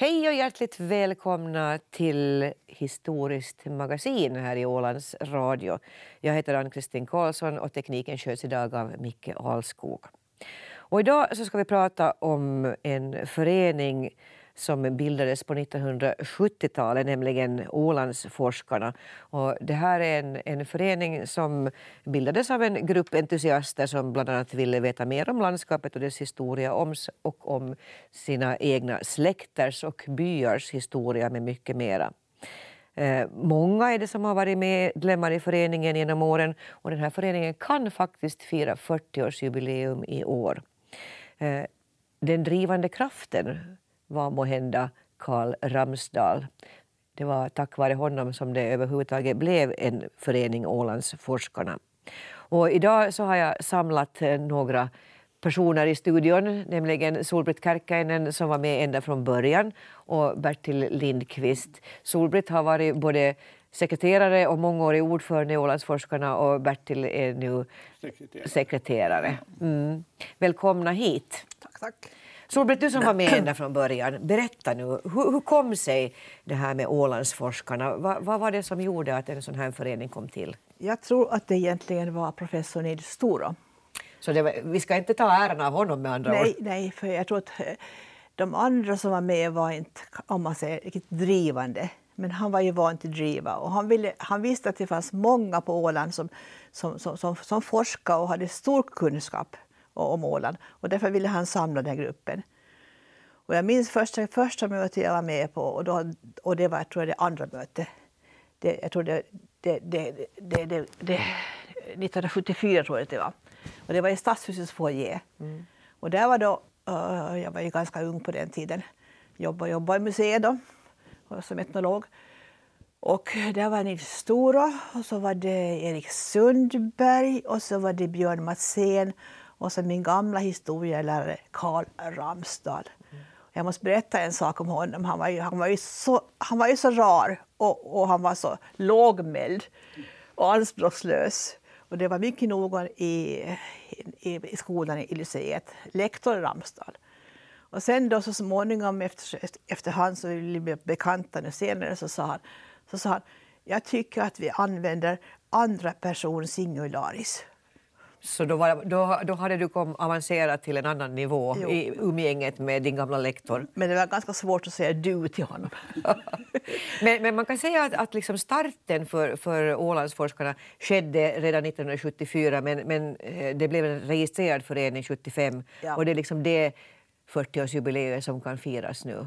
Hej och hjärtligt välkomna till Historiskt magasin här i Ålands Radio. Jag heter Ann-Kristin Karlsson och tekniken sköts idag av Micke Alskog. Och idag så ska vi prata om en förening som bildades på 1970-talet, nämligen Ålandsforskarna. Och det här är en, en förening som bildades av en grupp entusiaster som bland annat ville veta mer om landskapet och dess historia om, och om sina egna släkters och byars historia med mycket mera. Eh, många är det som har varit medlemmar i föreningen genom åren och den här föreningen kan faktiskt fira 40-årsjubileum i år. Eh, den drivande kraften var måhända Karl Ramsdal. Det var tack vare honom som det överhuvudtaget blev en förening Ålandsforskarna. Och idag så har jag samlat eh, några personer i studion, nämligen Solbritt Kärkkäinen som var med ända från början och Bertil Lindqvist. Solbritt har varit både sekreterare och mångårig ordförande i Ålandsforskarna och Bertil är nu sekreterare. sekreterare. Mm. Välkomna hit. Tack, tack. Solbritt, du som var med ända från början, berätta nu, hur, hur kom sig det här med Ålandsforskarna? Va, vad var det som gjorde att en sån här förening kom till? Jag tror att det egentligen var professor Nils Storo. Så var, vi ska inte ta äran av honom med andra nej, ord? Nej, för jag tror att eh, de andra som var med var inte, om man säger, riktigt drivande. Men han var ju van till att driva och han, ville, han visste att det fanns många på Åland som, som, som, som, som forskade och hade stor kunskap om Åland. Och därför ville han samla den här gruppen. Och jag minns första, första mötet jag var med på och, då, och det var tror jag, det andra mötet. Det, jag tror det, det, det, det, det, det, 1974 tror jag det var. Och det var i Stadshusets foyer. Mm. Och där var då, uh, jag var ju ganska ung på den tiden, jobbade, jobbade i museet då, som etnolog. Och där var Nils Stora och så var det Erik Sundberg och så var det Björn Matsén och så min gamla historielärare Karl Ramsdahl. Mm. Jag måste berätta en sak om honom. Han var ju, han var ju, så, han var ju så rar och, och han var så lågmäld och anspråkslös. Och det var mycket någon i, i, i skolan i lyceet, lektor Ramsdahl. Och sen då så småningom efter, efterhand så vi blev bekanta nu senare så sa han, så sa han jag tycker att vi använder andra person singularis. Så då, var, då, då hade du kom, avancerat till en annan nivå jo. i umgänget med din gamla lektor? Men det var ganska svårt att säga du till honom. men, men, man kan säga att, att liksom starten för, för Ålandsforskarna skedde redan 1974 men, men eh, det blev en registrerad förening 75 ja. och det är liksom det 40-årsjubileet som kan firas nu.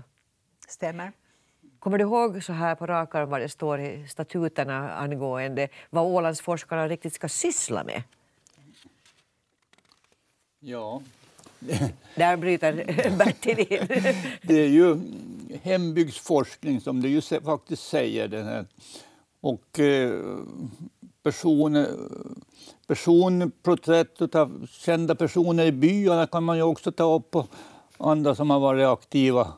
Stämmer. Kommer du ihåg så här på rak arm vad det står i statuterna angående vad Ålandsforskarna riktigt ska syssla med? Ja. Där bryter Bertil in. det är ju hembygdsforskning som det ju faktiskt säger. Den här. Och eh, person, personporträtt av kända personer i byarna kan man ju också ta upp och andra som har varit aktiva.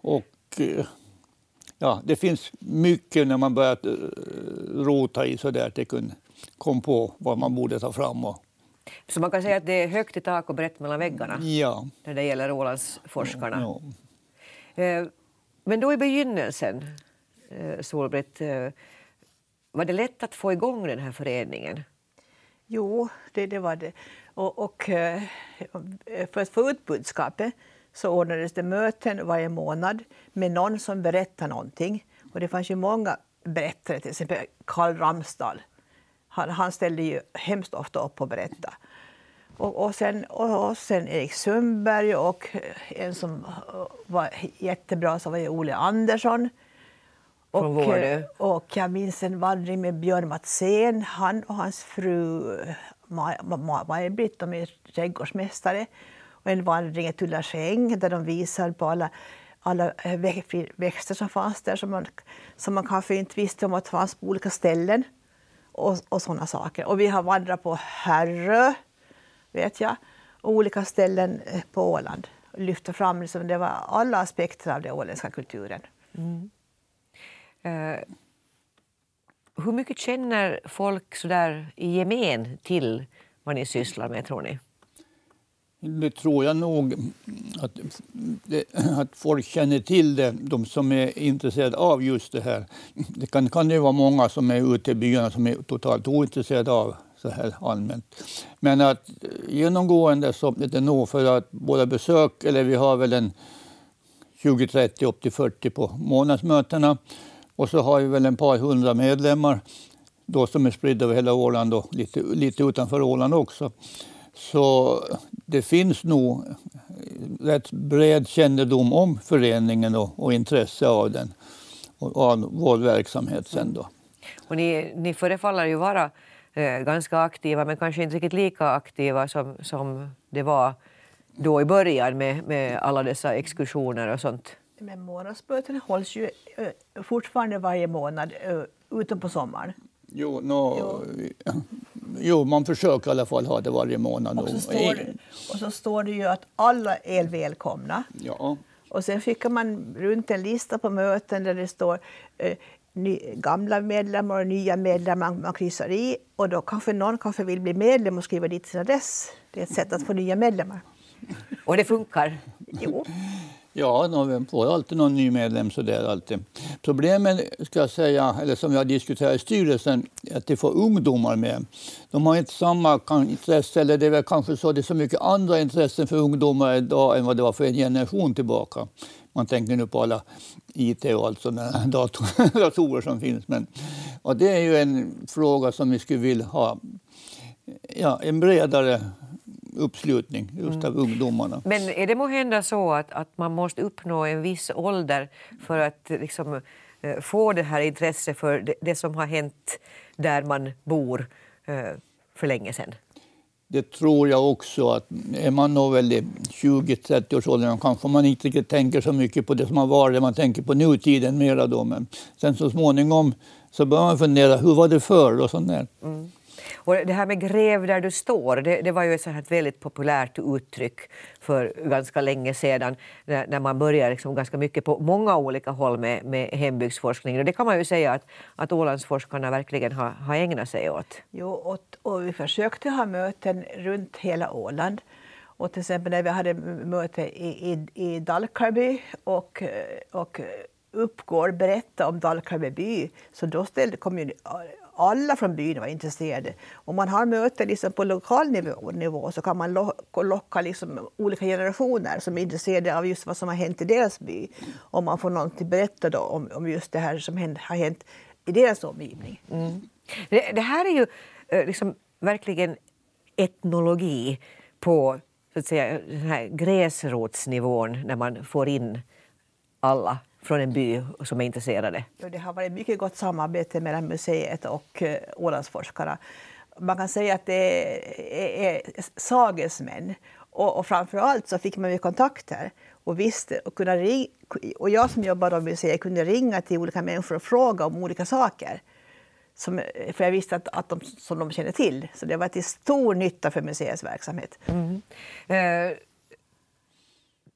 Och eh, ja, det finns mycket när man börjar eh, rota i så där att kunde kom på vad man borde ta fram. Och, så man kan säga att det är högt i tak och brett mellan väggarna ja. när det gäller Ålandsforskarna. Ja, ja. Eh, men då i begynnelsen, eh, Solbritt, eh, var det lätt att få igång den här föreningen? Jo, det, det var det. Och, och, för att få ut budskapet så ordnades det möten varje månad med någon som berättade någonting. Och det fanns ju många berättare, till exempel Karl Ramsdal han, han ställde ju hemskt ofta upp och berättade. Och, och, sen, och, och sen Erik Sundberg och en som var jättebra så var det Ole Andersson. Och, och jag minns en vandring med Björn Matsén. Han och hans fru Maj-Britt, de är trädgårdsmästare. Och en vandring i Tullasäng där de visar på alla, alla växter som fanns där som man, som man kanske inte visste om att fanns på olika ställen och, och sådana saker. Och vi har vandrat på Härrö, vet jag, och olika ställen eh, på Åland. Och lyfta fram liksom, det var alla aspekter av den åländska kulturen. Mm. Uh, hur mycket känner folk så där i gemen till vad ni sysslar med, tror ni? Det tror jag nog att, att folk känner till det, de som är intresserade av just det här. Det kan, kan det vara många som är ute i byarna som är totalt ointresserade av så här allmänt. Men att genomgående så är det nog för att våra besök, eller vi har väl en 20, 30, upp till 40 på månadsmötena. Och så har vi väl en par hundra medlemmar då som är spridda över hela Åland och lite, lite utanför Åland också. Så det finns nog rätt bred kännedom om föreningen och, och intresse av den och av vår verksamhet sen då. Och ni, ni förefaller ju vara eh, ganska aktiva men kanske inte riktigt lika aktiva som, som det var då i början med, med alla dessa exkursioner och sånt. Men månadsmötena hålls ju eh, fortfarande varje månad, eh, utom på sommaren. Jo, no, jo. jo, man försöker i alla fall ha det varje månad. Och så, står, och så står det ju att alla är välkomna. Ja. Och sen skickar man runt en lista på möten där det står eh, ny, gamla medlemmar och nya medlemmar man kryssar i. Och då kanske någon kanske vill bli medlem och skriva dit sin adress. Det är ett sätt att få nya medlemmar. Och det funkar? Jo. Ja, de får alltid någon ny medlem. Sådär, alltid. Problemet, ska jag säga, eller som jag diskuterar i styrelsen, är att det får ungdomar med. De har inte samma intresse, eller det är väl kanske så det är så mycket andra intressen för ungdomar idag än vad det var för en generation tillbaka. Man tänker nu på alla IT och allt sådana dator datorer som finns. Men, och det är ju en fråga som vi skulle vilja ha ja, en bredare uppslutning just av mm. ungdomarna. Men är det måhända så att, att man måste uppnå en viss ålder för att liksom, eh, få det här intresset för det, det, som har hänt där man bor eh, för länge sedan? Det tror jag också. att Är man nog väl i 20-30 års ålder kanske man inte riktigt tänker så mycket på det som har varit. Man tänker på nutiden mera då. Men sen så småningom så börjar man fundera, hur var det förr och sånt där. Mm. Och det här med gräv där du står, det, det var ju ett så här väldigt populärt uttryck för ganska länge sedan när, när man började liksom ganska mycket på många olika håll med, med hembygdsforskning. Och det kan man ju säga att, att Ålandsforskarna verkligen har, har ägnat sig åt. Jo, och, och vi försökte ha möten runt hela Åland. Och till exempel när vi hade möte i, i, i Dalkarby och, och Uppgår berätta om Dalkarby by, så då ställde, kom ju alla från byn var intresserade. Om man har möten liksom på lokal nivå, nivå så kan man locka liksom olika generationer som är intresserade av just vad som har hänt i deras by. Om man får någon att berätta då om, om just det här som har hänt i deras omgivning. Mm. Det, det, här är ju eh, liksom verkligen etnologi på så att säga, den här gräsrotsnivån när man får in alla från en by som är intresserade? Det har varit mycket gott samarbete mellan museet och eh, Ålandsforskarna. Man kan säga att det är, sagesmän. Och, och framför allt så fick man ju kontakter och visste och kunna ring, och jag som jobbar på museet kunde ringa till olika människor och fråga om olika saker. Som, för jag visste att, att de, som de känner till. Så det var till stor nytta för museets verksamhet. Mm. Eh,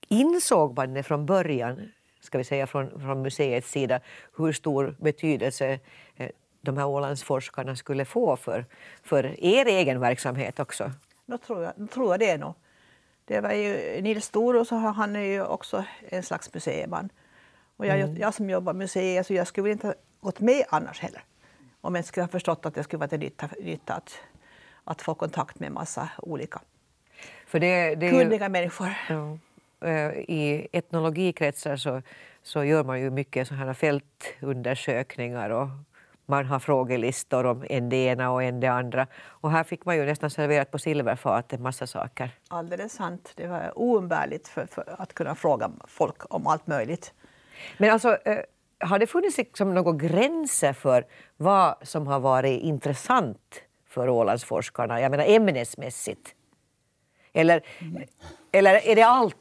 insåg man det från början ska vi säga, från, från museets sida hur stor betydelse eh, de här Ålandsforskarna skulle få för, för er egen verksamhet också? Då tror jag, då tror jag det nog. Det var ju Nils Storo, så han är ju också en slags museiman. Och jag, mm. jag som jobbar museet, så jag skulle inte ha gått med annars heller. Om jag skulle ha förstått att det skulle vara till nytta, nytta att, att få kontakt med en massa olika För det, det kunniga ju, människor. Ja. Eh, i etnologikretsar så, så gör man ju mycket sådana fältundersökningar och man har frågelistor om en det ena och en det andra. Och här fick man ju nästan serverat på silverfat en massa saker. Alldeles sant. Det var oumbärligt för, för, att kunna fråga folk om allt möjligt. Men alltså, eh, har det funnits liksom några gränser för vad som har varit intressant för Ålandsforskarna, jag menar ämnesmässigt? Eller, eller är det allt?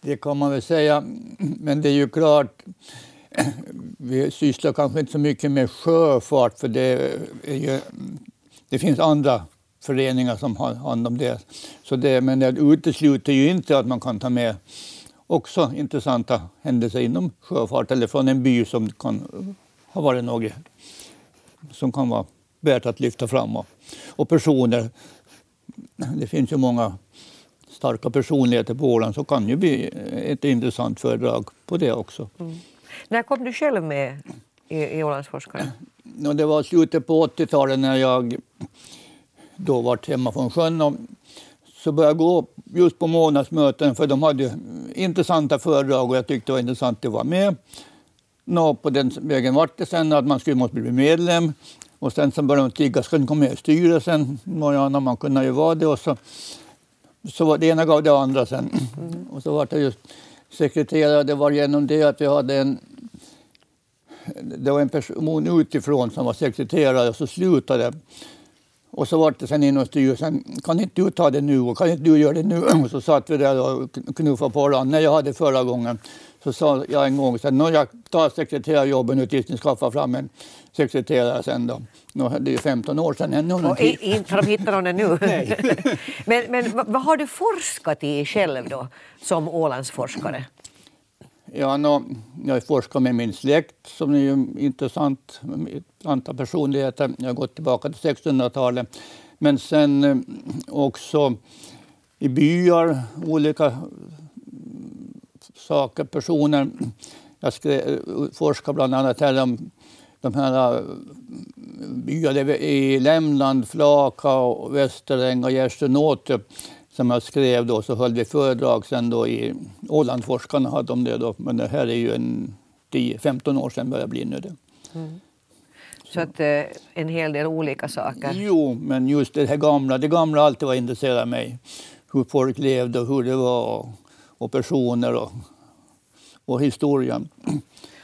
Det kan man väl säga. Men det är ju klart, vi sysslar kanske inte så mycket med sjöfart för det, ju, det finns andra föreningar som har hand om det. Så det men det utesluter ju inte att man kan ta med också intressanta händelser inom sjöfart eller från en by som kan ha varit något som kan vara värt att lyfta fram. Och personer det finns ju många starka personligheter på Åland så kan det bli ett intressant föredrag på det också. Mm. När kom du själv med i, i Ålandsforskare? Ja, det var slutet på 80-talet när jag då var hemma från sjön. Och så började jag gå just på månadsmöten för de hade intressanta föredrag och jag tyckte det var intressant att vara med. Nå, på den vägen var det sen att man skulle måste bli medlem. Och sen så började de tigga, ska ni komma med i styrelsen? Mariana, man kunde ju vara det. Och så, så var det ena gav det andra sen. Mm. Och så var det just sekreterare. Det var genom det att vi hade en det var en person utifrån som var sekreterare och så slutade och så var det sen inom styrelsen, kan inte du ta det nu och kan inte du göra det nu? Och så satt vi där och knuffade på varandra. När jag hade förra gången så sa jag en gång att jag tar sekreterarjobben nu tills ni skaffar fram en sekreterare sen då. Det är ju 15 år sedan ännu. Och inte de hittat någon ännu. men, men vad har du forskat i själv då som Ålandsforskare? Ja, no, jag forskar med min släkt som är ju intressant. Antal personligheter. Jag har gått tillbaka till 1600-talet. Men sen eh, också i byar, olika saker, personer. Jag skrev, forskar bland annat här om de här byar i Lämland, Flaka, Västeräng och Gärstenåte som jag skrev då så höll vi föredrag sen då i Ålandforskarna hade de det då. Men det här är ju en 10-15 år sedan börjar bli nu det. Mm. Så att eh, en hel del olika saker? Jo, men just det här gamla, det gamla har alltid varit intresserat mig. Hur folk levde och hur det var och, och personer och, och historien.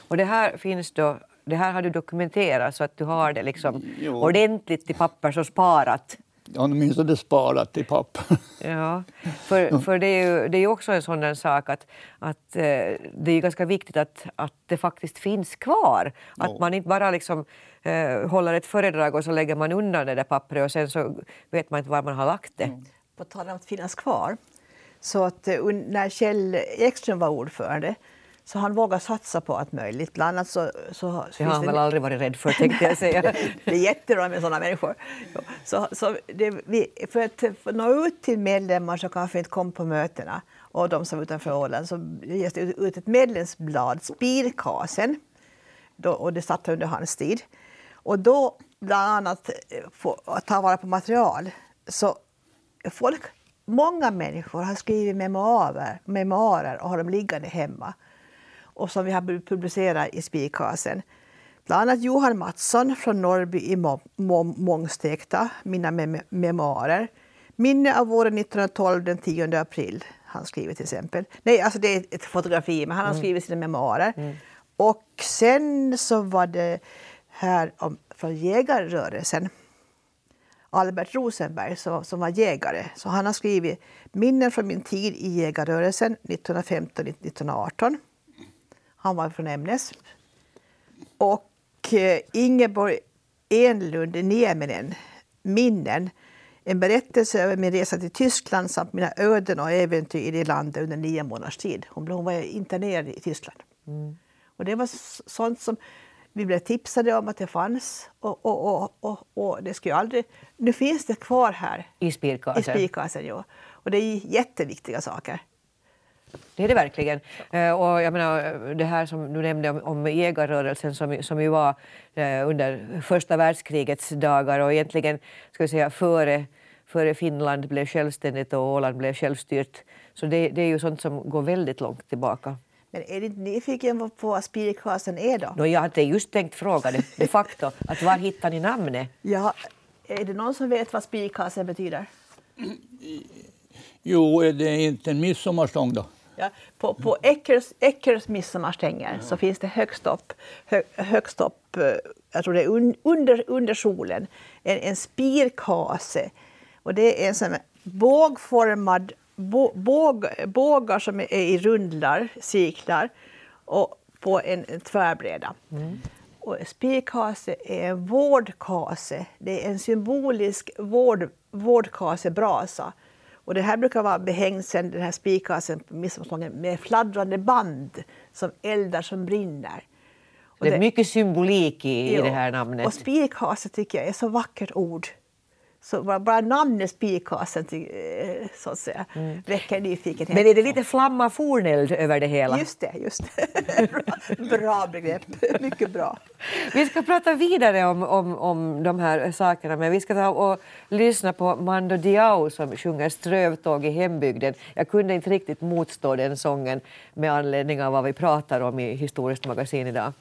Och det här finns då det här har du dokumenterat så att du har det liksom ordentligt i papper och sparat åtminstone sparat i papper. Ja, för, för det är ju det är också en sån sak att, att eh, det är ganska viktigt att, att det faktiskt finns kvar. Att ja. man inte bara liksom, eh, håller ett föredrag och så lägger man undan det där pappret och sen så vet man inte var man har lagt det. Mm. På tal om att finnas kvar, så att eh, när Kjell Ekström var ordförande så han vågar satsa på allt möjligt. Bland annat så, så det har han väl aldrig varit rädd för, tänkte jag säga. det är jättebra med sådana människor. Så, så det, vi, för att nå ut till medlemmar som kanske inte kom på mötena och de som är utanför Åland så ges det ut ett medlemsblad, Spirkasen, då, och det satt under hans tid. Och då, bland annat, för att ta vara på material, så folk, många människor har skrivit memoarer, memoarer och har dem liggande hemma och som vi har publicerat i Spikasen. Bland annat Johan Mattsson från Norrby i Mångstekta, mina mem memoarer. Minne av våren 1912 den 10 april. Han skriver till exempel. Nej, alltså det är ett fotografi, men han har mm. skrivit sina memoarer. Mm. Och sen så var det här om, från jägarrörelsen. Albert Rosenberg som, som var jägare. Så han har skrivit minnen från min tid i jägarrörelsen 1915-1918. Han var från Ämnes. Och eh, Ingeborg Enlund Nieminen, Minnen. En berättelse över min resa till Tyskland samt mina öden och äventyr i det landet under nio månaders tid. Hon var internerad i Tyskland. Mm. Och det var sånt som vi blev tipsade om att det fanns. Och, och, och, och, och det ska aldrig... Nu finns det kvar här. I spirkasen? I spirkasen, ja. Och det är jätteviktiga saker. Det är det verkligen. Eh, och jag menar, det här som du nämnde om, om jägarrörelsen som, som ju var eh, under första världskrigets dagar och egentligen ska vi säga, före, före Finland blev självständigt och Åland blev självstyrt. Så det, det är ju sånt som går väldigt långt tillbaka. Men är du inte nyfiken på vad spirikasen är då? No, jag hade just tänkt fråga det, de facto. att var hittar ni namnet? Ja, är det någon som vet vad spirikasen betyder? Jo, är det inte en midsommarstång då? Ja, på på Eckers, Eckers midsommarstänger ja. så finns det högst upp, hö, högst upp eh, jag tror det är un, under, under solen, en, en spirkase. Och det är en sån bågformad båg, bågar som är i rundlar, cirklar, och på en, en tvärbreda. Mm. Och spirkase är en vårdkase. Det är en symbolisk vård, vårdkasebrasa och det här brukar vara behängt sen den här spikasen på midsommarstången med fladdrande band som eldar som brinner. Och det är mycket symbolik i, i det här namnet. Och spikhase tycker jag är så vackert ord. Så bara, bara namnet spikhasen eh, så att säga, mm. väcker nyfikenhet. Men är det lite flamma forneld över det hela? Just det, just det. bra, bra begrepp, mycket bra. Vi ska prata vidare om, om, om de här sakerna men vi ska ta och lyssna på Mando Diao som sjunger Strövtåg i hembygden. Jag kunde inte riktigt motstå den sången med anledning av vad vi pratar om i Historiskt magasin idag.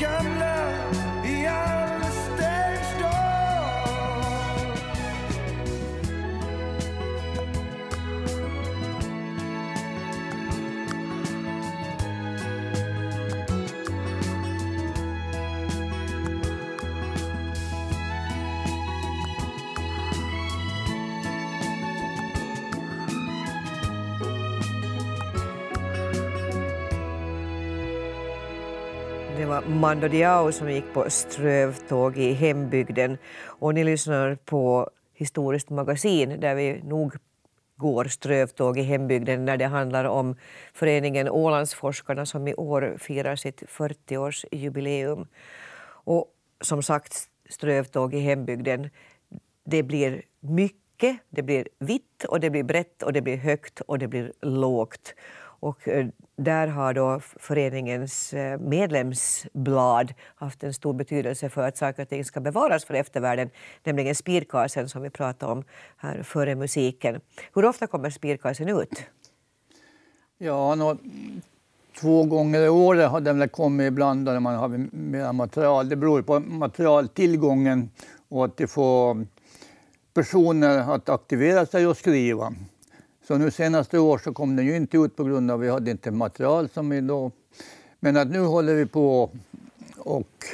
can var Mando Diao som gick på strövtåg i hembygden. Och ni lyssnar på Historiskt magasin där vi nog går strövtåg i hembygden när det handlar om föreningen Ålandsforskarna som i år firar sitt 40-årsjubileum. Och som sagt, strövtåg i hembygden, det blir mycket. Det blir vitt och det blir brett och det blir högt och det blir lågt. Och eh, där har då föreningens eh, medlemsblad haft en stor betydelse för att saker och ting ska bevaras för eftervärlden, nämligen spirkasen som vi pratade om här före musiken. Hur ofta kommer spirkasen ut? Ja, nå, två gånger i året har den väl kommit ibland när man har mer material. Det beror på materialtillgången och att det får personer att aktivera sig och skriva. Så nu senaste år så kom den ju inte ut på grund av att vi hade inte material som vi då... Men att nu håller vi på och,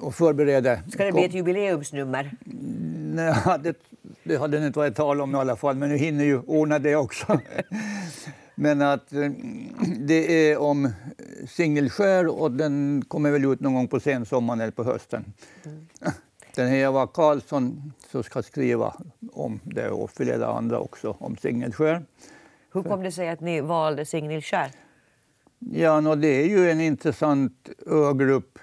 och förbereder. Ska det bli ett jubileumsnummer? Nej, det, det hade det inte varit tal om i alla fall, men nu hinner ju ordna det också. men att eh, det är om Singelskär och den kommer väl ut någon gång på sensommaren eller på hösten. Mm. Den här Eva Karlsson som ska skriva om det och flera andra också om Singelskär. Hur kom det sig att ni valde Singelskär? Ja, no, det är ju en intressant ögrupp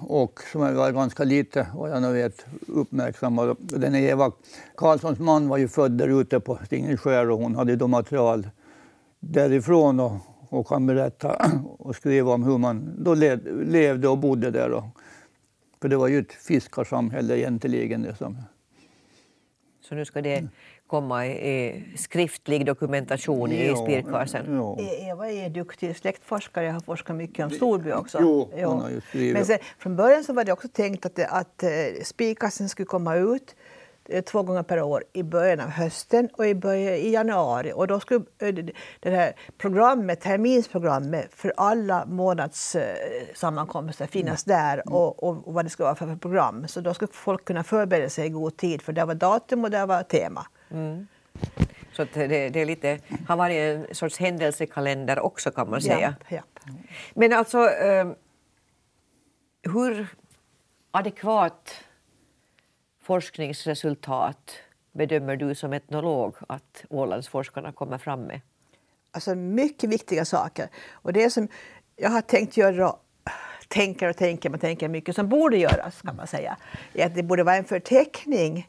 och som var ganska lite, vad jag nu vet, uppmärksammad. Den Eva Karlssons man var ju född där ute på Singelskär och hon hade då material därifrån och, och kan berätta och skriva om hur man då levde och bodde där. Och, för det var ju ett fiskarsamhälle egentligen. Det som... Så nu ska det komma i skriftlig dokumentation i spirkasen? Ja. E- Eva är duktig släktforskare, jag har forskat mycket om Storby också. Jo, jo. Men sen, från början så var det också tänkt att, att eh, spirkasen skulle komma ut två gånger per år i början av hösten och i, början, i januari. Och då skulle eh, det här programmet, terminsprogrammet för alla månadssammankomster finnas mm. där mm. och, och, vad det skulle vara för program. Så då skulle folk kunna förbereda sig i god tid för det var datum och det var tema. Mm. Så det, det, är lite, har varit en sorts händelsekalender också kan man säga. Japp, japp. Men alltså, eh, hur adekvat forskningsresultat bedömer du som etnolog att Ålandsforskarna kommer fram med? Alltså mycket viktiga saker. Och det som jag har tänkt göra tänker och tänker, man tänker mycket som borde göras kan man säga. Är att det borde vara en förteckning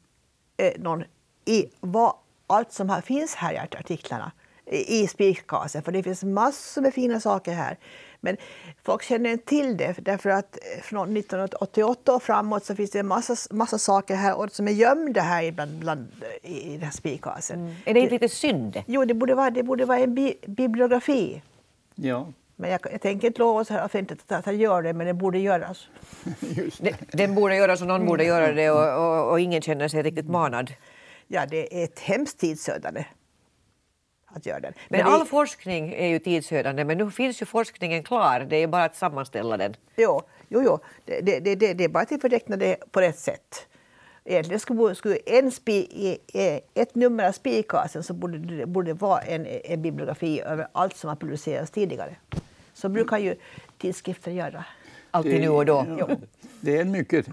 eh, någon, i vad, allt som här finns här i artiklarna i spikkasen, för det finns massor med fina saker här. Men folk känner inte till det därför att eh, från 1988 och framåt så finns det en massa, massa saker här som är gömda här bland, bland, i den här spikkasen. Mm. Är det inte lite synd? Jo, det borde vara, det borde vara en bi, bibliografi. Ja. Men jag, jag tänker inte lova så här offentligt att jag gör det, men det borde göras. Just det. Den borde göras och någon borde göra det och, och, och ingen känner sig riktigt manad. Ja, det är ett hemskt tidsödande att göra den. Men, men all det... forskning är ju tidsödande, men nu finns ju forskningen klar. Det är bara att sammanställa den. Jo, jo, jo. Det, det, det, det är bara att förteckna det på rätt sätt. Egentligen skulle, skulle en spi, ett nummer av Spikasen så borde det borde vara en, en bibliografi över allt som har publicerats tidigare. Så brukar ju tidskrifter göra. Alltid nu och då. Ja, det är en mycket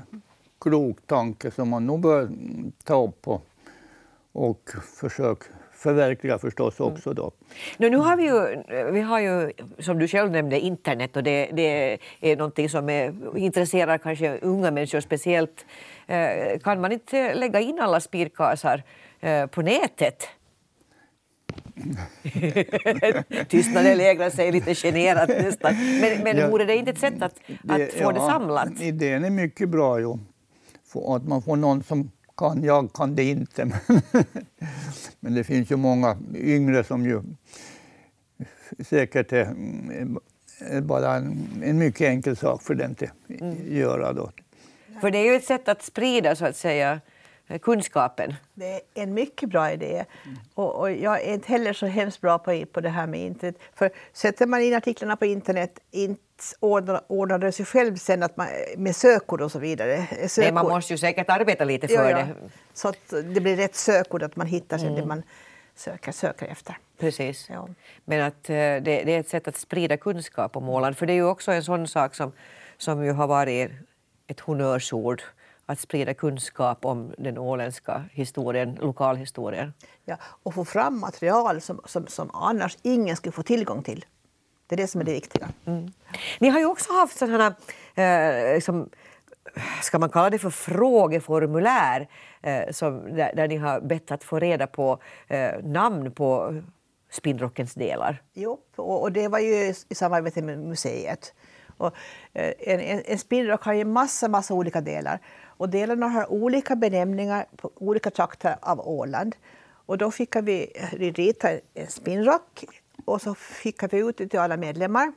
klok tanke som man nog bör ta upp och, och försöka förverkliga förstås mm. också. Då. Nu, nu har vi, ju, vi har ju, som du själv nämnde, internet och det, det är någonting som är, intresserar kanske unga människor speciellt. Eh, kan man inte lägga in alla spirkasar eh, på nätet? Tystnaden lägrar sig lite generat nästan. Men, men ja, vore det inte ett sätt att, att det, få ja, det samlat? Idén är mycket bra. Jo. Att man får någon som kan, jag kan det inte. Men det finns ju många yngre som ju säkert är bara en, en mycket enkel sak för den att mm. göra. Då. För det är ju ett sätt att sprida så att säga kunskapen. Det är en mycket bra idé. Mm. Och, och, jag är inte heller så hemskt bra på, på det här med internet. För sätter man in artiklarna på internet, inte ordnar det sig själv sen att man, med sökord och så vidare. Sökord. Nej, man måste ju säkert arbeta lite för ja, ja. det. Så att det blir rätt sökord, att man hittar mm. det man söker, söker efter. Precis. Ja. Men att eh, det, det, är ett sätt att sprida kunskap om Åland. För det är ju också en sån sak som, som ju har varit ett honnörsord att sprida kunskap om den åländska historien, lokalhistorien. Ja, och få fram material som, som, som annars ingen skulle få tillgång till. Det är det som är det viktiga. Mm. Ni har ju också haft sådana eh, liksom, ska man kalla det för frågeformulär eh, som, där, där, ni har bett att få reda på eh, namn på spinnrockens delar? Jo, och, och det var ju i samarbete med museet. Och, eh, en, en, en spinnrock har ju massa, massa olika delar. Och delarna har olika benämningar på olika trakter av Åland. Och då fick vi rita en spinnrock och så skickade vi ut det till alla medlemmar.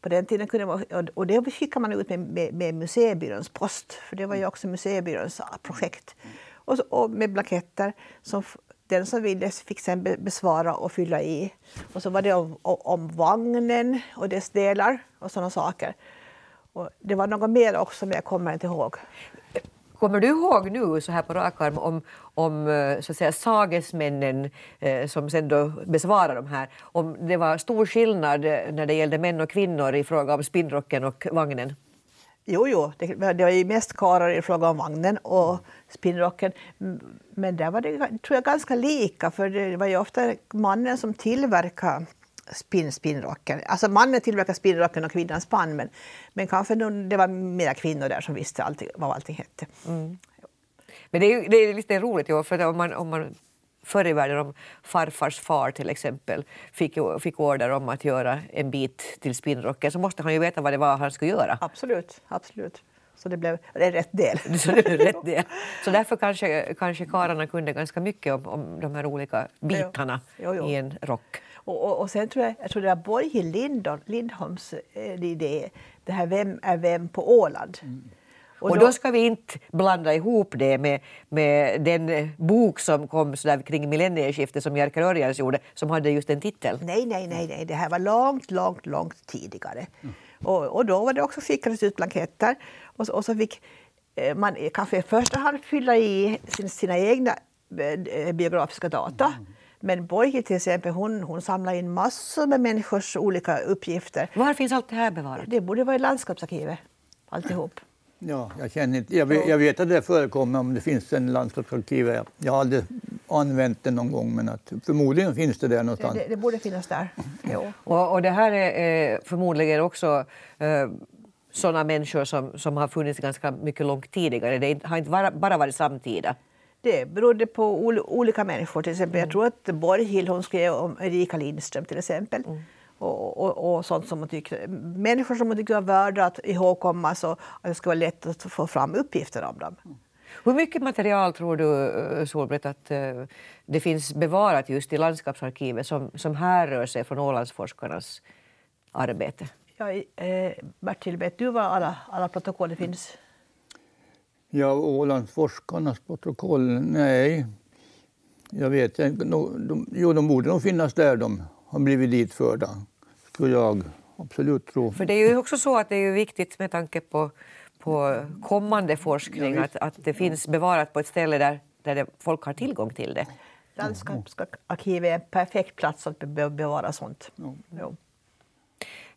På den tiden kunde man, och det skickade man ut med, med, med museibyråns post, för det var ju också museibyråns projekt. Och, så, och med blanketter som den som ville fick sen besvara och fylla i. Och så var det om, om vagnen och dess delar och sådana saker. Och det var något mer också, men jag kommer inte ihåg. Kommer du ihåg nu så här på rak arm om, om eh, så att säga, sagesmännen eh, som sen då besvarar de här, om det var stor skillnad eh, när det gällde män och kvinnor i fråga om spinnrocken och vagnen? Jo, jo, det, det var ju mest karlar i fråga om vagnen och spinnrocken. Men där var det tror jag, ganska lika, för det var ju ofta mannen som tillverkade spinn, spinnrocken. Alltså mannen tillverkar spinnrocken och kvinnan spann, men, men kanske det var mera kvinnor där som visste allting, vad allting hette. Mm. Men det är, det är lite roligt, ju, för om man, om man förr i världen om farfars far till exempel fick, fick order om att göra en bit till spinnrocken så måste han ju veta vad det var han skulle göra. Absolut, absolut. Så det blev det är rätt del. Så, det blev rätt del. så därför kanske, kanske karlarna kunde ganska mycket om, om de här olika bitarna jo, jo, jo. i en rock. Och, och, och, sen tror jag, jag tror det var Borghild Lindholms eh, idé, det här Vem är vem på Åland. Mm. Och, och då, då, ska vi inte blanda ihop det med, med den bok som kom så där kring millennieskiftet som Jerker Örjans gjorde, som hade just en titel. Nej, nej, nej, nej. det här var långt, långt, långt tidigare. Mm. Och, och då var det också skickades ut blanketter och, och så fick eh, man kanske i första hand fylla i sina, sina egna eh, biografiska data. Mm. Men Borghi till exempel, hon, hon samlar in massor med människors olika uppgifter. Var finns allt det här bevarat? Det borde vara i landskapsarkivet, alltihop. Ja, jag, känner inte, jag, vet, jag vet att det förekommer om det finns en landskapsarkiv. Jag har aldrig använt det någon gång, men att förmodligen finns det där någonstans. Det, det borde finnas där. Jo. Och, och det här är eh, förmodligen också eh, sådana människor som, som har funnits ganska mycket långt tidigare. Det har inte bara, bara varit samtida. Det berodde på olika människor. Till exempel, mm. Jag tror att Borghild hon skrev om Erika Lindström till exempel. Mm. Och, och, och, sånt som man tyckte, människor som man tyckte var värda att ihågkommas och att det skulle vara lätt att få fram uppgifter om dem. Mm. Hur mycket material tror du, eh, Solbrett, att uh, det finns bevarat just i landskapsarkivet som, som härrör sig från Ålandsforskarnas arbete? Ja, eh, Bertil, vet du var alla, alla protokoll finns? Ja, Ålandsforskarnas protokoll? Nej, jag vet inte. Jo, de borde nog finnas där de har blivit ditförda, skulle jag absolut tro. För det är ju också så att det är viktigt med tanke på, på kommande forskning ja, att, att det finns bevarat på ett ställe där, där det, folk har tillgång till det. Landskapsarkivet är en perfekt plats att bevara sånt. Ja. Ja.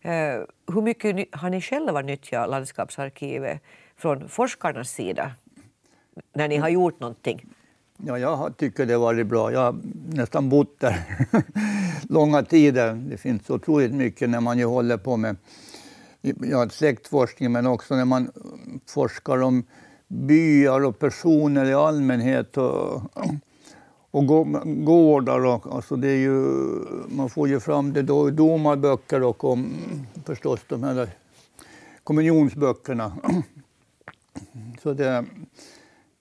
Uh, hur mycket har ni själva nyttjat landskapsarkivet från forskarnas sida när ni har gjort någonting? Ja, jag tycker det har varit bra. Jag har nästan bott där långa tider. Det finns otroligt mycket när man ju håller på med ja, släktforskning men också när man forskar om byar och personer i allmänhet och, och gårdar. Och, alltså det är ju, man får ju fram det då i domarböcker och om förstås de här kommunionsböckerna. Så det,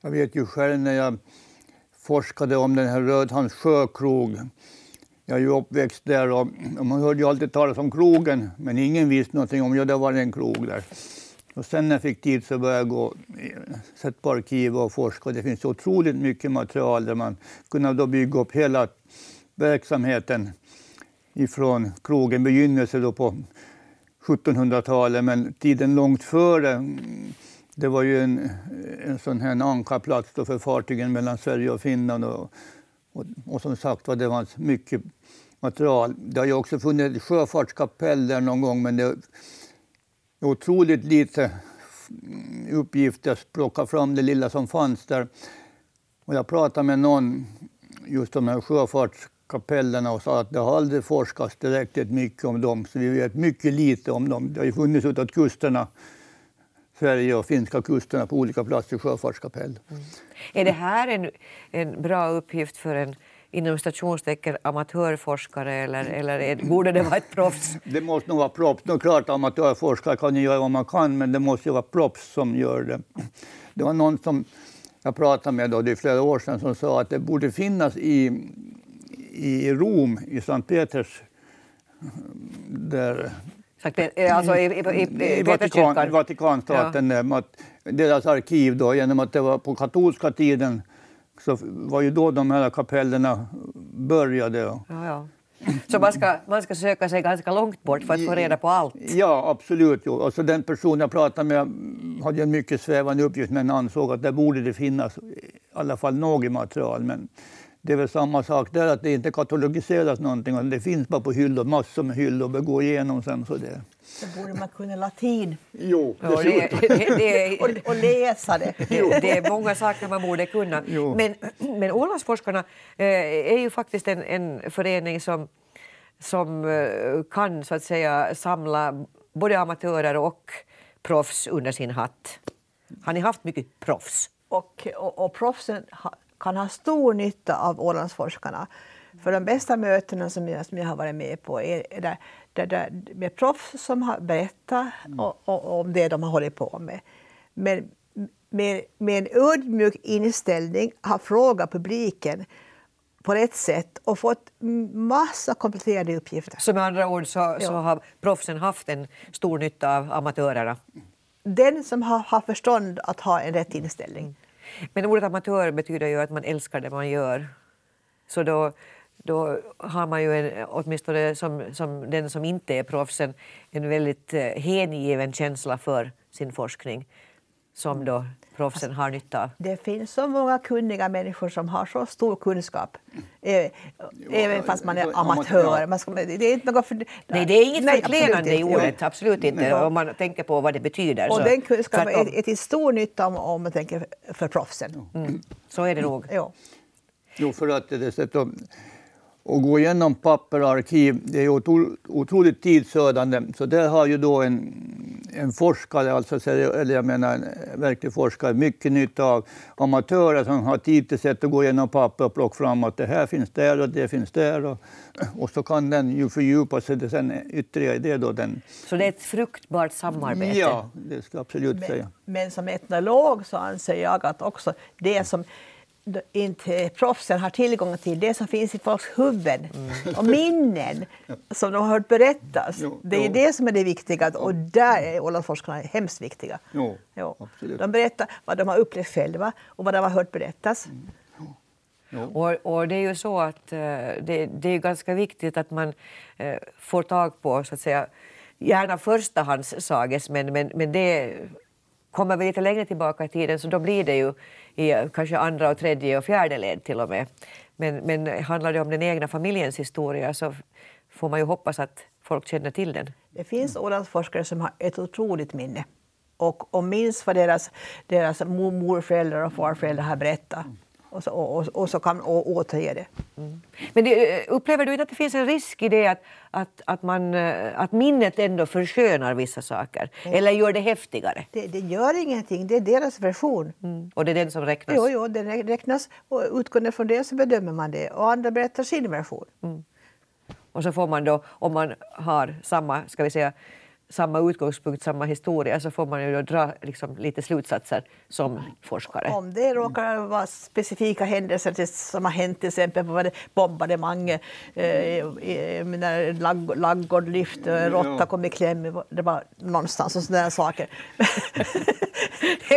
jag vet ju själv när jag forskade om den här Rödhans sjökrog. Jag är ju uppväxt där och man hörde ju alltid talas om krogen men ingen visste någonting om, ja det var en krog där. Och sen när jag fick tid så började jag gå, sätta på arkiv och forska. Det finns otroligt mycket material där man kunde då bygga upp hela verksamheten ifrån krogen begynnelse då på 1700-talet men tiden långt före det var ju en, en sån här ankarplats för fartygen mellan Sverige och Finland. Och, och, och som sagt var, det var mycket material. Det har ju också funnits ett sjöfartskapell där någon gång, men det är otroligt lite uppgifter att plocka fram det lilla som fanns där. Och jag pratade med någon just om de här sjöfartskapellerna och sa att det har aldrig forskats tillräckligt mycket om dem, så vi vet mycket lite om dem. Det har ju funnits utåt kusterna Sverige och finska kusterna på olika platser i sjöfartskapell. Mm. Är det här en, en bra uppgift för en inom stationstecken amatörforskare eller, eller är, borde det vara ett proffs? Det måste nog vara proffs. Det är klart amatörforskare kan ju göra vad man kan, men det måste ju vara proffs som gör det. Det var någon som jag pratade med då, det är flera år sedan som sa att det borde finnas i, i Rom, i Sankt Peters där Alltså i, i, i, i Vatikan, Vatikanstaten, ja. deras arkiv då, genom att det var på katolska tiden så var ju då de här kapellerna började. Ja, ja. Så man ska, man ska söka sig ganska långt bort för att få reda på allt? Ja, absolut. Jo. Alltså den person jag pratade med hade en mycket svävande uppgift men ansåg att det borde det finnas i alla fall något material. Men det är väl samma sak där, att det inte katalogiseras någonting. Det finns bara på hyllor, massor med hyllor att gå igenom sen. Så det. Så borde man kunna latin. Jo, ja, det, det, det, och, och, läsa det. det. är många saker man borde kunna. Jo. Men, men Ålandsforskarna eh, är ju faktiskt en, en förening som, som eh, kan så att säga samla både amatörer och proffs under sin hatt. Har ni haft mycket proffs? Och, och, och proffsen kan ha stor nytta av Ålandsforskarna. För de bästa mötena som jag, som jag har varit med på är där, där, där med proffs som har berättat mm. och, och, om det de har hållit på med. Men med, med en ödmjuk inställning har frågat publiken på rätt sätt och fått massa kompletterande uppgifter. Så med andra ord så, så har proffsen haft en stor nytta av amatörerna? Den som har, har förstånd att ha en rätt inställning. Men ordet amatör betyder ju att man älskar det man gör. Så då, då har man ju, en, åtminstone som, som den som inte är proffsen, en väldigt eh, hängiven känsla för sin forskning som då proffsen har nytta av. Det finns så många kunniga människor som har så stor kunskap, eh, även fast man är amatör. Man ska, det är inte något för, nej, det är inget förklenande i ordet, absolut inte, ja. om man tänker på vad det betyder. Och så, den kunskapen är, är till stor nytta om, om man tänker för proffsen. Mm. Så är det nog. Ja. Jo, för att att och gå igenom papper och arkiv, det är otroligt tidsödande. Så där har ju då en, en forskare, alltså, eller jag menar en verklig forskare, mycket nytta av amatörer som har tid till sätt att gå igenom papper och plocka fram att det här finns där och det finns där. Och, och så kan den ju fördjupa sig sen ytterligare det. Då den... Så det är ett fruktbart samarbete? Ja, det ska jag absolut men, säga. Men som etnolog så anser jag att också det som inte proffsen har tillgång till, det som finns i folks huvuden mm. och minnen som de har hört berättas. Jo, det är jo. det som är det viktiga och där är Ålandsforskarna hemskt viktiga. Jo, jo. De berättar vad de har upplevt själva och vad de har hört berättas. Mm. Och, och, det är ju så att uh, det, det, är ganska viktigt att man uh, får tag på, så att säga, gärna förstahandssages, men, men, men det kommer vi lite längre tillbaka i tiden så då blir det ju i kanske andra och tredje och fjärde led till och med. Men, men handlar det om den egna familjens historia så får man ju hoppas att folk känner till den. Det finns ålandsforskare som har ett otroligt minne och, och minns vad deras, deras morföräldrar och farföräldrar har berättat och så, och, och så kan och återge det. Mm. Men det, upplever du inte att det finns en risk i det att, att, att, man, eh, att minnet ändå förskönar vissa saker? Mm. Eller gör det häftigare? Det, det, gör ingenting, det är deras version. Mm. Och det är den som räknas? Jo, jo den räknas och utgående från det så bedömer man det och andra berättar sin version. Mm. Och så får man då, om man har samma, ska vi säga, samma utgångspunkt, samma historia, så får man ju dra liksom, lite slutsatser som forskare. Om det råkar vara specifika händelser som har hänt, till exempel var det bombardemanget, eh, när lag, laggård lyfte, råtta kom i kläm, det var någonstans och sådana saker. det,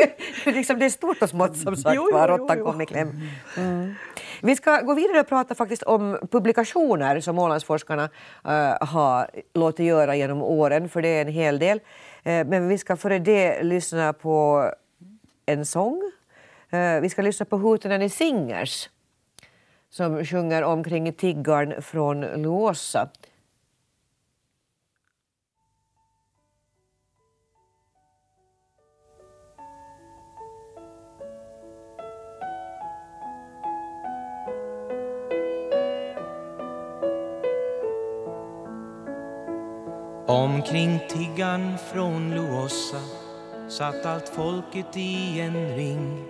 är liksom, det är stort och smått som sagt var, råttan kom i kläm. Mm. Vi ska gå vidare och prata faktiskt om publikationer som Ålandsforskarna uh, har låtit göra genom åren, för det är en hel del. Uh, men vi ska före det lyssna på en sång. Uh, vi ska lyssna på Hootenanny Singers som sjunger omkring tiggarn från Luossa. Omkring tiggan från Luossa satt allt folket i en ring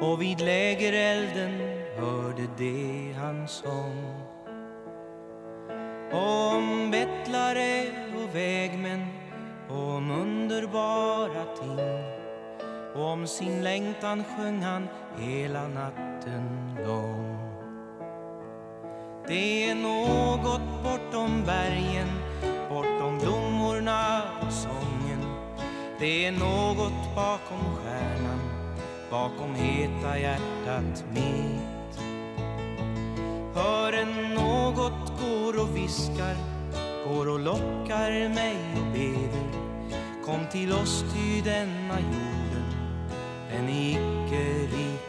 och vid lägerelden hörde de han sång. Om bettlare och vägmän, och om underbara ting. Och om sin längtan sjöng han hela natten lång. Det är något bortom bergen, bortom blommorna och sången. Det är något bakom stjärnan, bakom heta hjärtat mitt. Hör en något går och viskar, går och lockar mig och beder. Kom till oss ty denna jorden, den är icke rik.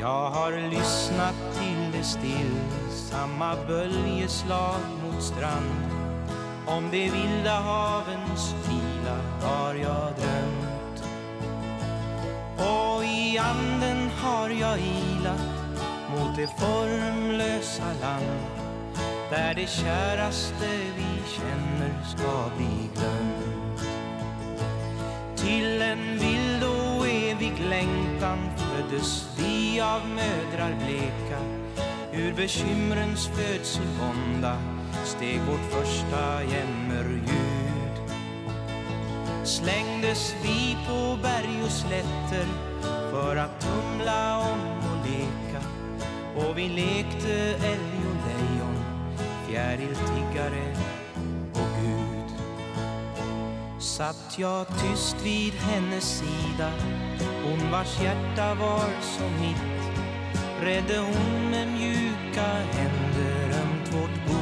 Jag har lyssnat till det stillsamma böljeslag mot strand. Om de vilda havens vila har jag drömt. Och i anden har jag ilat mot det formlösa land där det käraste vi känner ska bli glömt. Till en vild längtan föddes vi av mödrar bleka ur bekymrens födselvånda steg vårt första jämmerljud. Slängdes vi på berg och slätter för att tumla om och leka och vi lekte älg och lejon, fjäriltiggare och Gud. Satt jag tyst vid hennes sida, hon vars hjärta var som mitt, redde hon med mjuka händer ömt vårt bo.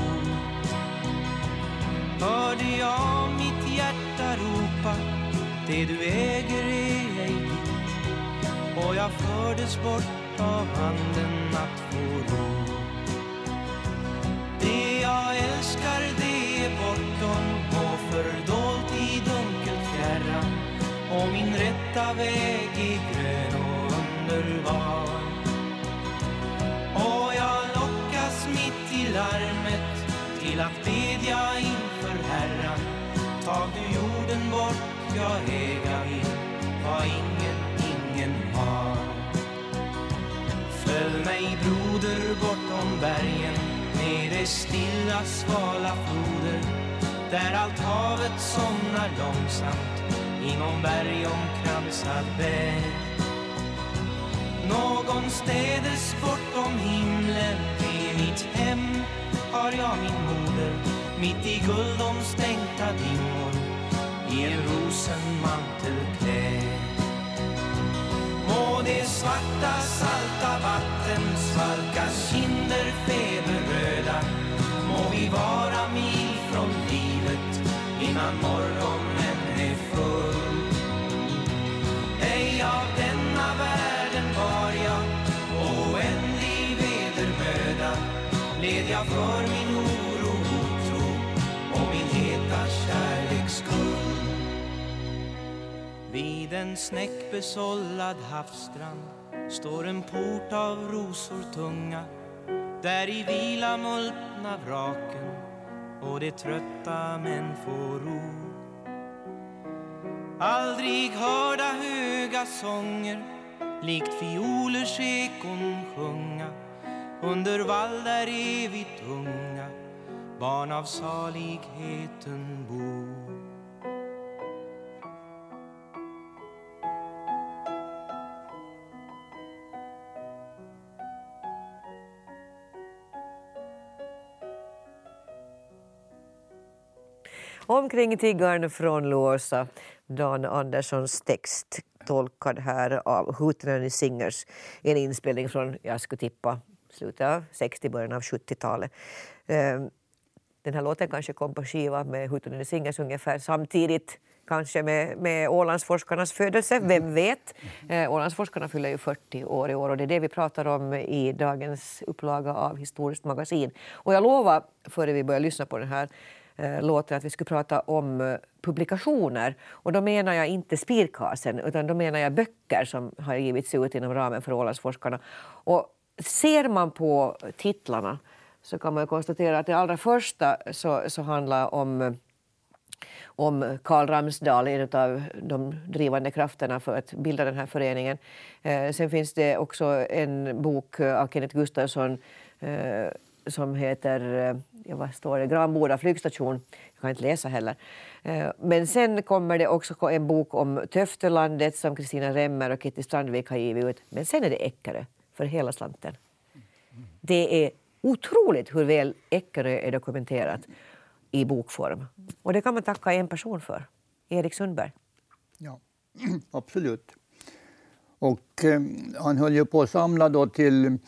Hörde jag mitt hjärta ropa, det du äger är ej ditt, och jag fördes bort av handen att få ro. Det jag älskar det är bortom och fördolt och min rätta väg är grön och underbar. Och jag lockas mitt i larmet till att bedja inför Herran. Tag du jorden bort, jag äga vill vad ingen, ingen har. Följ mig broder bortom bergen med de stilla svala floder där allt havet somnar långsamt inom berg omkransad väg Någonstädes bortom himlen är mitt hem har jag min moder mitt i guldomstänkta dimmor i en rosenmantel klädd. Må det svarta salta vatten svalka kinder feberröda Må vi vara mil från livet innan morgonen en snäckbesållad havsstrand står en port av rosor tunga där i vila multna vraken och de trötta män får ro. Aldrig hörda höga sånger likt fiolers ekon sjunga under vall där evigt unga barn av saligheten bor. Omkring tiggaren från Låsa, Dan Anderssons text tolkad här av Hootenanny Singers. En inspelning från, jag skulle tippa, slutet av 60 början av 70-talet. Ehm, den här låten kanske kom på skiva med Hootenanny Singers ungefär samtidigt kanske med, med Ålandsforskarnas födelse, vem vet? Eh, Ålandsforskarna fyller ju 40 år i år och det är det vi pratar om i dagens upplaga av Historiskt magasin. Och jag lovar, före vi börjar lyssna på den här Eh, låter låten, att vi skulle prata om eh, publikationer. Och då menar jag inte Spirkasen, utan då menar jag böcker som har givits ut inom ramen för Ålandsforskarna. Och ser man på titlarna så kan man konstatera att det allra första så, så handlar om eh, om Karl Ramsdal, en av de drivande krafterna för att bilda den här föreningen. Eh, sen finns det också en bok av Kenneth Gustafsson eh, som heter eh, ja, vad står det? Granboda flygstation. Jag kan inte läsa heller. Eh, men sen kommer det också en bok om Töftelandet som Kristina Remmer och Kitty Strandvik har givit ut. Men sen är det Eckerö för hela slanten. Det är otroligt hur väl Eckerö är dokumenterat i bokform. Och det kan man tacka en person för, Erik Sundberg. Ja, absolut. Och eh, han höll ju på att samla då till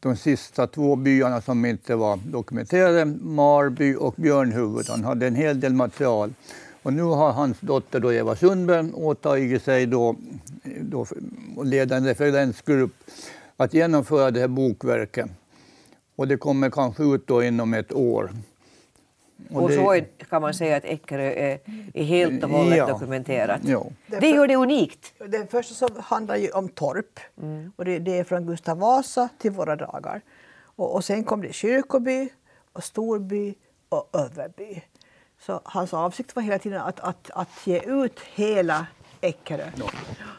de sista två byarna som inte var dokumenterade, Marby och Björnhuvud. Han hade en hel del material. Och nu har hans dotter då Eva Sundberg åtagit sig då, då, att leda en referensgrupp att genomföra det här bokverket. Och det kommer kanske ut då inom ett år. Och, och så kan man säga att Eckerö är, är helt och hållet ja. dokumenterat. Ja. Det gör det unikt. Den första som handlar ju om torp. Mm. Och det, det, är från Gustav Vasa till våra dagar. Och, och sen kom det Kyrkoby, och Storby och Överby. Så hans avsikt var hela tiden att, att, att ge ut hela Eckerö. Ja.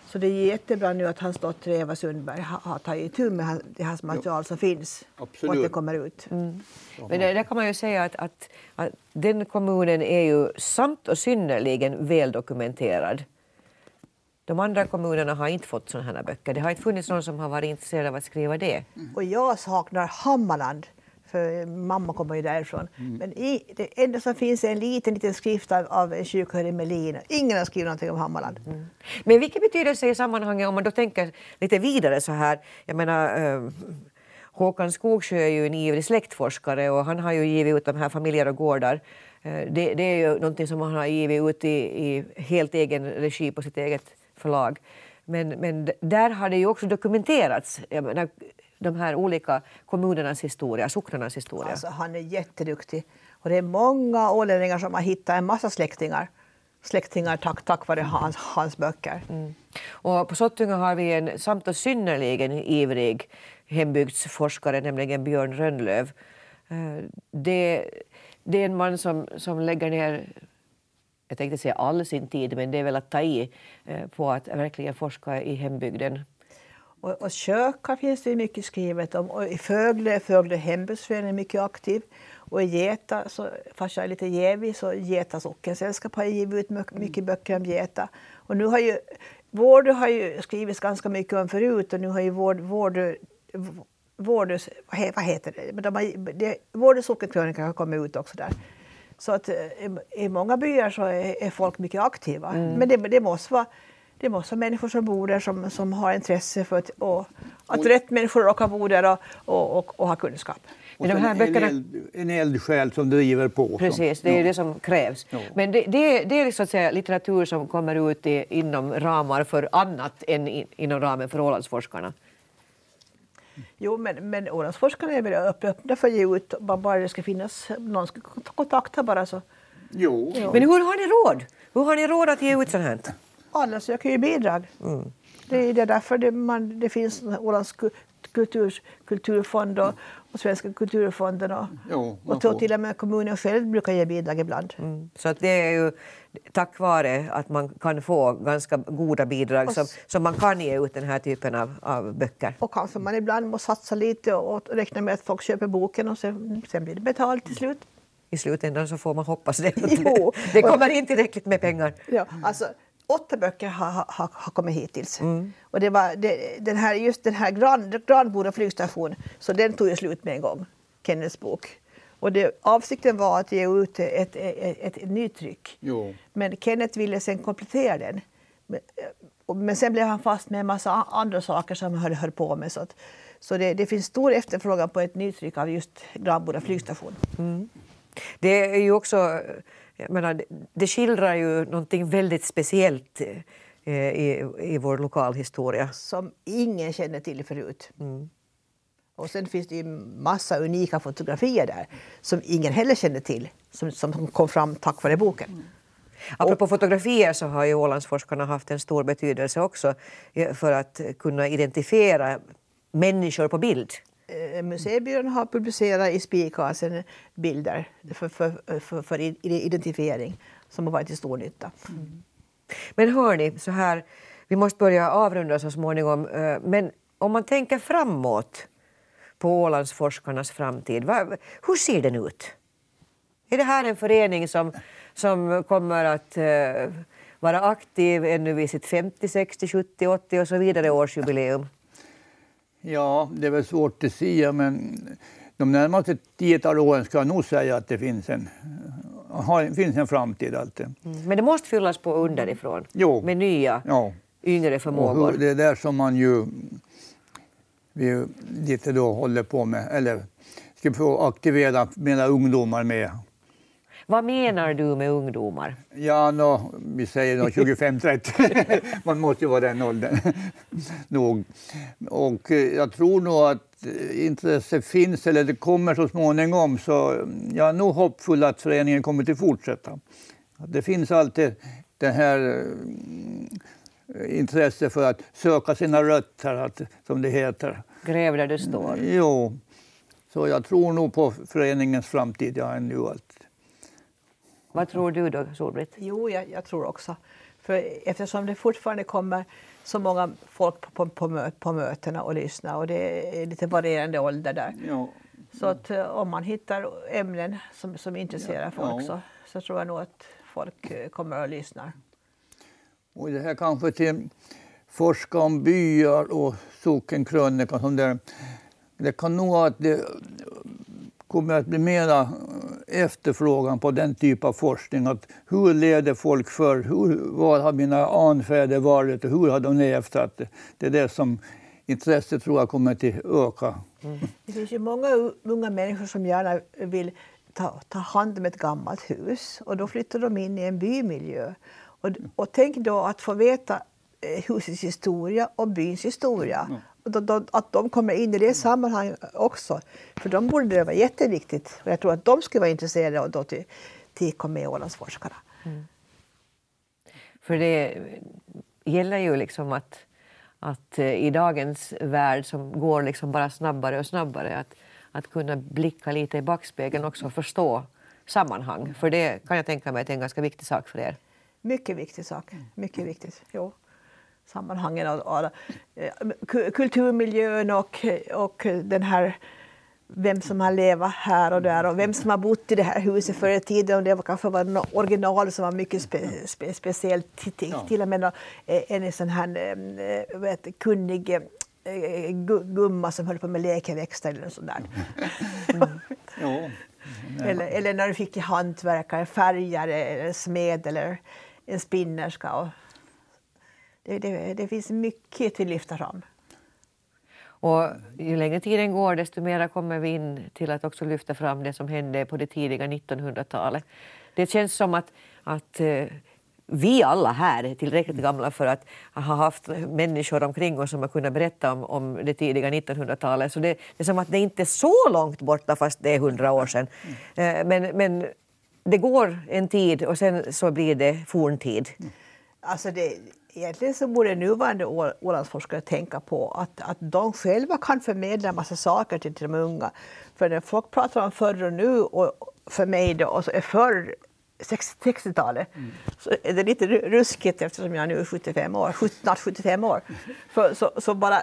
Så det är jättebra nu att hans dotter Eva Sundberg har, har tagit tur med det här material som finns Absolut. och att det kommer ut. Mm. Men där kan man ju säga att, att, att, den kommunen är ju samt och synnerligen väl dokumenterad. De andra kommunerna har inte fått sådana här böcker. Det har inte funnits någon som har varit intresserad av att skriva det. Mm. Och jag saknar Hammarland för mamma kommer ju därifrån. Mm. Men i, det enda som finns är en liten, liten skrift av, av en kyrkoherde i Melin. Ingen har skrivit någonting om Hammarland. Mm. Men vilken betydelse i sammanhanget, om man då tänker lite vidare så här, jag menar äh, Håkan Skogsjö är ju en ivrig släktforskare och han har ju givit ut de här familjer och gårdar. Äh, det, det, är ju någonting som han har givit ut i, i helt egen regi på sitt eget förlag. Men, men där har det ju också dokumenterats. Jag menar, de här olika kommunernas historia, socknarnas historia. Alltså, han är jätteduktig. Och det är många ålänningar som har hittat en massa släktingar släktingar tack, tack vare hans, hans böcker. Mm. Och på Sottunga har vi en samt och synnerligen ivrig hembygdsforskare, nämligen Björn Rönnlöv. Eh, det, det är en man som, som lägger ner jag tänkte säga all sin tid, men det är väl att ta i eh, på att verkligen forska i hembygden. Och, och kökar finns det mycket skrivet om. Och I Fögle är Fögle hembygdsförening mycket aktiv. Och i Geta, så, fast jag är lite jävig, så Geta sockensällskap har givit ut mycket böcker om Geta. Och nu har ju Vård har ju skrivits ganska mycket om förut och nu har ju Vård, Vård, Vård vad heter det? De har, det Vård sockenkrönika har kommit ut också där. Så att eh, i många byar så är, är folk mycket aktiva. Mm. Men det, det måste vara det måste vara människor som bor där som, som har intresse för att, och, att rätt människor råkar bo där och, och, och, och ha kunskap. Och de här böckerna... en, eld, en eldsjäl som driver på. Precis, det är ja. det som krävs. Ja. Men det, det, det är så att säga litteratur som kommer ut i, inom ramar för annat än i, inom ramen för Ålandsforskarna. Jo, men, men Ålandsforskarna är väl öppna för att ge ut, bara det ska finnas någon ska kontakta bara så. Jo. jo. Men hur har ni råd? Hur har ni råd att ge ut sånt här? Alla söker ju bidrag. Mm. Det är därför det, man, det finns Ålands kultur, kulturfond och, och Svenska kulturfonden och, jo, och till, till och med kommunen själv brukar ge bidrag ibland. Mm. Så att det är ju tack vare att man kan få ganska goda bidrag och, som, som man kan ge ut den här typen av, av böcker. Och kanske man ibland måste satsa lite och räkna med att folk köper boken och sen, sen blir det betalt till slut. I slutändan så får man hoppas det. Jo. Det kommer in tillräckligt med pengar. Ja, alltså, åtta böcker har, har, har kommit hittills. Mm. Och det var det, den här, just den här Gran, Granboda flygstation, så den tog ju slut med en gång, Kennets bok. Och det, avsikten var att ge ut ett, ett, ett, ett nytryck. Jo. Men Kenneth ville sen komplettera den. Men, men sen blev han fast med en massa andra saker som han höll på med. Så, att, så det, det, finns stor efterfrågan på ett nytryck av just Granboda flygstation. Mm. Det är ju också jag menar, det skildrar ju någonting väldigt speciellt eh, i, i vår lokalhistoria. Som ingen känner till förut. Mm. Och sen finns det ju massa unika fotografier där som ingen heller känner till, som, som kom fram tack vare boken. Mm. Apropå fotografier så har ju Ålandsforskarna haft en stor betydelse också för att kunna identifiera människor på bild. Eh, museibyrån har publicerat i spikasen bilder för, för, för, för, identifiering. som har varit till stor nytta. Men hör ni, så här, vi måste börja avrunda så småningom, eh, men om man tänker framåt på Ålandsforskarnas framtid, vad, hur ser den ut? Är det här en förening som, som kommer att uh, vara aktiv ännu vid sitt 50, 60, 70, 80 och så vidare årsjubileum? Ja, det är väl svårt att säga, men de närmaste tiotal åren ska jag nog säga att det finns en, har, finns en framtid. Alltid. Mm. Men det måste fyllas på underifrån jo. med nya, ja. yngre förmågor. det är där som man ju vi lite då håller på med, eller ska få aktivera mina ungdomar med. Vad menar du med ungdomar? Ja, no, vi säger 25-30. Man måste ju vara den åldern. nog. Och eh, jag tror nog att eh, intresse finns, eller det kommer så småningom. Så jag är nog hoppfull att föreningen kommer att fortsätta. Det finns alltid det här eh, intresse för att söka sina rötter, att, som det heter. Gräv där du står. Jo. Så jag tror nog på föreningens framtid, ja, ännu allt. Vad tror du då, Solbritt? Jo, jag, jag, tror också. För eftersom det fortfarande kommer så många folk på, på, på, på mötena och lyssnar och det är lite varierande ålder där. Ja. Så att eh, om man hittar ämnen som, som intresserar ja, folk ja. Så, så tror jag nog att folk eh, kommer och lyssnar. Och det här kanske till forska om byar och sockenkrönika. Det kan nog att det kommer att bli mera efterfrågan på den typen av forskning. Att hur levde folk förr? Hur, var har mina anfäder varit och hur har de levt? Att det, det är det som intresset tror jag kommer att öka. Mm. Det finns ju många unga människor som gärna vill ta, ta hand om ett gammalt hus och då flyttar de in i en bymiljö. Och, och tänk då att få veta eh, husets historia och byns historia. Mm att de kommer in i det sammanhanget också. För de borde det vara jätteviktigt. Och jag tror att de skulle vara intresserade av att till med Ålandsforskarna. Mm. För det gäller ju liksom att, att eh, i dagens värld som går liksom bara snabbare och snabbare att, att kunna blicka lite i backspegeln också och förstå sammanhang. För det kan jag tänka mig är en ganska viktig sak för er. Mycket viktig sak. Mycket viktigt. Jo sammanhangen och, och eh, kulturmiljön och, och den här vem som har levat här och där och vem som har bott i det här huset förr i tiden. Och det var kanske var något original som var mycket spe, spe, speciellt. Till, och med eh, en sån här eh, vet, kunnig gumma som höll på med lekväxter eller sånt där. Mm. eller, eller när du fick hantverkare, färgare, eller smed eller en spinnerska. Och, det, det, det finns mycket att lyfta fram. Och ju längre tiden går desto mer kommer vi in till att också lyfta fram det som hände på det tidiga 1900-talet. Det känns som att, att eh, vi alla här är tillräckligt gamla för att ha haft människor omkring oss som har kunnat berätta om, om det tidiga 1900-talet. Så det, det, är som att det inte är så långt borta fast det är hundra år sedan. Eh, men, men det går en tid och sen så blir det forntid. Alltså det, egentligen så borde nuvarande Ålandsforskare tänka på att, att de själva kan förmedla en massa saker till, till de unga. För när folk pratar om förr och nu och för mig då, och så är förr 60-talet mm. så är det lite ruskigt eftersom jag nu är 75 år, snart 75 år. För, så, så bara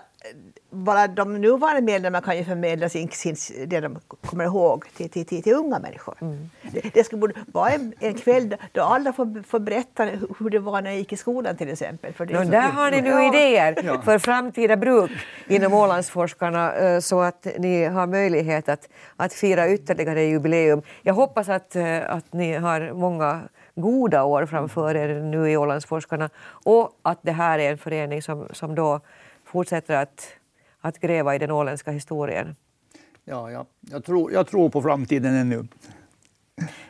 bara de nuvarande medlemmarna kan ju förmedla sin, sin, det de kommer ihåg till, till, till, till unga människor. Mm. Det, det skulle vara en, en kväll då alla får, får berätta hur det var när jag gick i skolan till exempel. För ja, där har ni nu ja. idéer ja. för framtida bruk inom Ålandsforskarna eh, så att ni har möjlighet att, att fira ytterligare jubileum. Jag hoppas att, eh, att ni har många goda år framför er nu i Ålandsforskarna och att det här är en förening som, som då fortsätter att att gräva i den åländska historien. Ja, jag, Jag, tror, jag tror på framtiden ännu.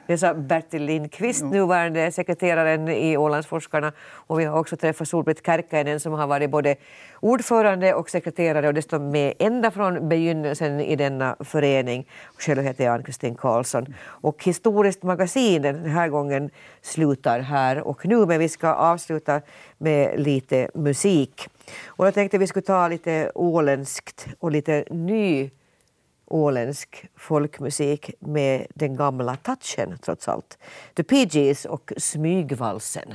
Det sa Bertil Lindqvist, nuvarande sekreteraren i Ålandsforskarna. Och vi har också träffat Solbritt Kärkkäinen som har varit både ordförande och sekreterare och dessutom med ända från begynnelsen i denna förening. Själv heter jag Ann-Kristin Karlsson. Och Historiskt magasin den här gången slutar här och nu, men vi ska avsluta med lite musik. Och jag tänkte vi skulle ta lite åländskt och lite ny åländsk folkmusik med den gamla touchen trots allt. The PG's och Smygvalsen.